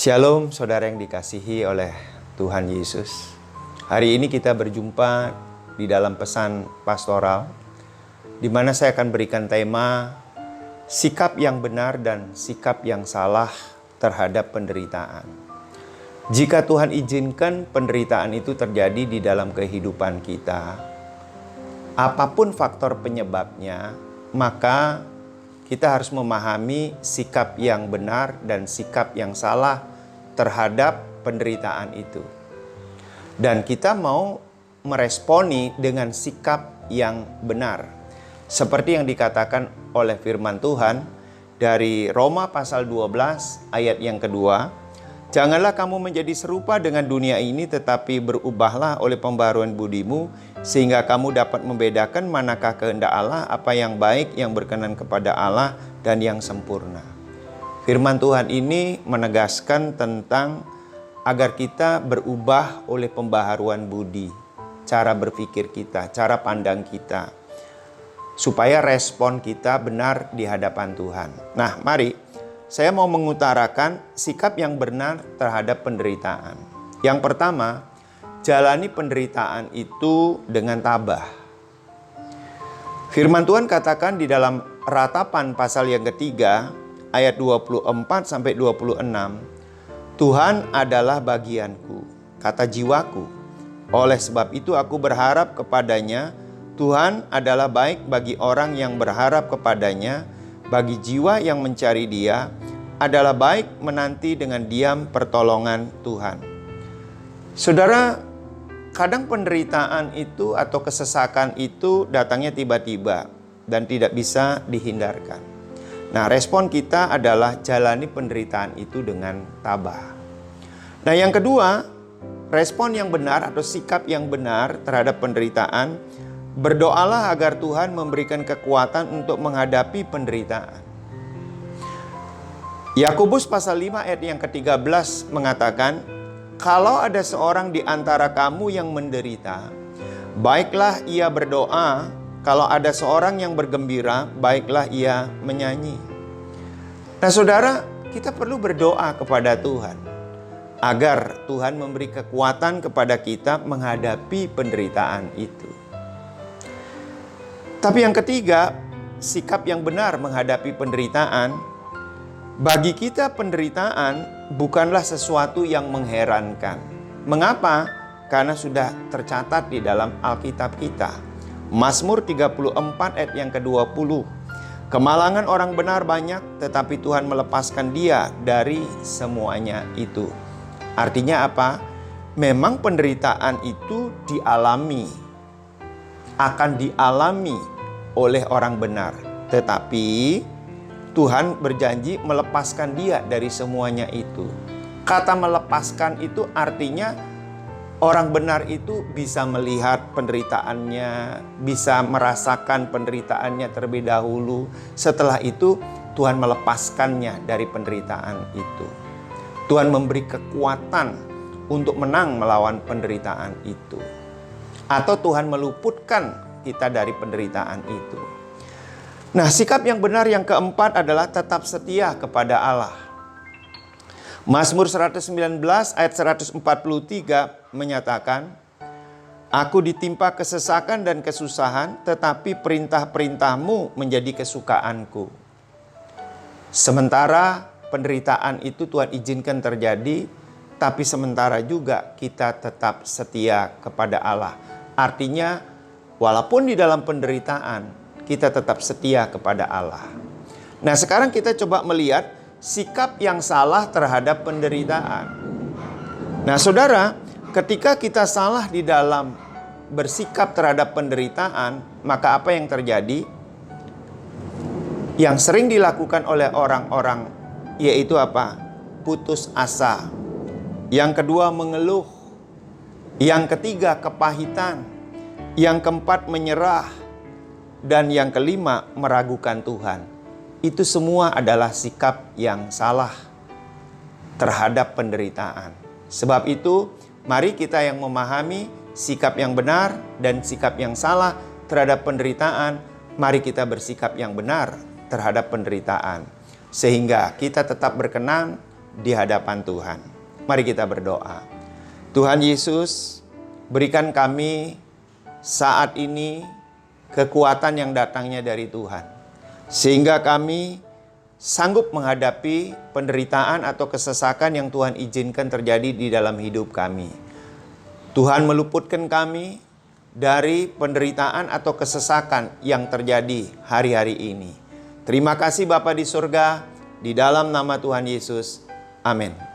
Shalom saudara yang dikasihi oleh Tuhan Yesus. Hari ini kita berjumpa di dalam pesan pastoral di mana saya akan berikan tema sikap yang benar dan sikap yang salah terhadap penderitaan. Jika Tuhan izinkan penderitaan itu terjadi di dalam kehidupan kita, apa pun faktor penyebabnya, maka kita harus memahami sikap yang benar dan sikap yang salah terhadap penderitaan itu. Dan kita mau meresponi dengan sikap yang benar. Seperti yang dikatakan oleh firman Tuhan dari Roma pasal 12 ayat yang kedua, Janganlah kamu menjadi serupa dengan dunia ini tetapi berubahlah oleh pembaruan budimu sehingga kamu dapat membedakan manakah kehendak Allah, apa yang baik, yang berkenan kepada Allah dan yang sempurna. Firman Tuhan ini menegaskan tentang agar kita berubah oleh pembaharuan budi, cara berpikir kita, cara pandang kita supaya respon kita benar di hadapan Tuhan. Nah, mari saya mau mengutarakan sikap yang benar terhadap penderitaan. Yang pertama, jalani penderitaan itu dengan tabah. Firman Tuhan katakan di dalam ratapan pasal yang ketiga ayat 24 sampai 26, Tuhan adalah bagianku, kata jiwaku. Oleh sebab itu aku berharap kepadanya, Tuhan adalah baik bagi orang yang berharap kepadanya, bagi jiwa yang mencari Dia adalah baik menanti dengan diam pertolongan Tuhan. Saudara, kadang penderitaan itu atau kesesakan itu datangnya tiba-tiba dan tidak bisa dihindarkan. Nah, respon kita adalah jalani penderitaan itu dengan tabah. Nah, yang kedua, respon yang benar atau sikap yang benar terhadap penderitaan Berdoalah agar Tuhan memberikan kekuatan untuk menghadapi penderitaan. Yakobus pasal 5 ayat yang ke-13 mengatakan, "Kalau ada seorang di antara kamu yang menderita, baiklah ia berdoa, kalau ada seorang yang bergembira, baiklah ia menyanyi." Nah, Saudara, kita perlu berdoa kepada Tuhan agar Tuhan memberi kekuatan kepada kita menghadapi penderitaan itu. Tapi yang ketiga, sikap yang benar menghadapi penderitaan. Bagi kita penderitaan bukanlah sesuatu yang mengherankan. Mengapa? Karena sudah tercatat di dalam Alkitab kita. Mazmur 34 ayat yang ke-20. Kemalangan orang benar banyak, tetapi Tuhan melepaskan dia dari semuanya itu. Artinya apa? Memang penderitaan itu dialami, akan dialami oleh orang benar. Tetapi Tuhan berjanji melepaskan dia dari semuanya itu. Kata melepaskan itu artinya orang benar itu bisa melihat penderitaannya, bisa merasakan penderitaannya terlebih dahulu. Setelah itu Tuhan melepaskannya dari penderitaan itu. Tuhan memberi kekuatan untuk menang melawan penderitaan itu. Atau Tuhan meluputkan kita dari penderitaan itu. Nah, sikap yang benar yang keempat adalah tetap setia kepada Allah. Mazmur 119 ayat 143 menyatakan, Aku ditimpa kesesakan dan kesusahan, tetapi perintah-perintahmu menjadi kesukaanku. Sementara penderitaan itu Tuhan izinkan terjadi, tapi sementara juga kita tetap setia kepada Allah. Artinya Walaupun di dalam penderitaan, kita tetap setia kepada Allah. Nah, sekarang kita coba melihat sikap yang salah terhadap penderitaan. Nah, saudara, ketika kita salah di dalam bersikap terhadap penderitaan, maka apa yang terjadi? Yang sering dilakukan oleh orang-orang yaitu apa? Putus asa. Yang kedua mengeluh. Yang ketiga kepahitan. Yang keempat menyerah dan yang kelima meragukan Tuhan. Itu semua adalah sikap yang salah terhadap penderitaan. Sebab itu, mari kita yang memahami sikap yang benar dan sikap yang salah terhadap penderitaan, mari kita bersikap yang benar terhadap penderitaan sehingga kita tetap berkenan di hadapan Tuhan. Mari kita berdoa. Tuhan Yesus, berikan kami saat ini kekuatan yang datangnya dari Tuhan, sehingga kami sanggup menghadapi penderitaan atau kesesakan yang Tuhan izinkan terjadi di dalam hidup kami. Tuhan meluputkan kami dari penderitaan atau kesesakan yang terjadi hari-hari ini. Terima kasih Bapa di surga, di dalam nama Tuhan Yesus. Amin.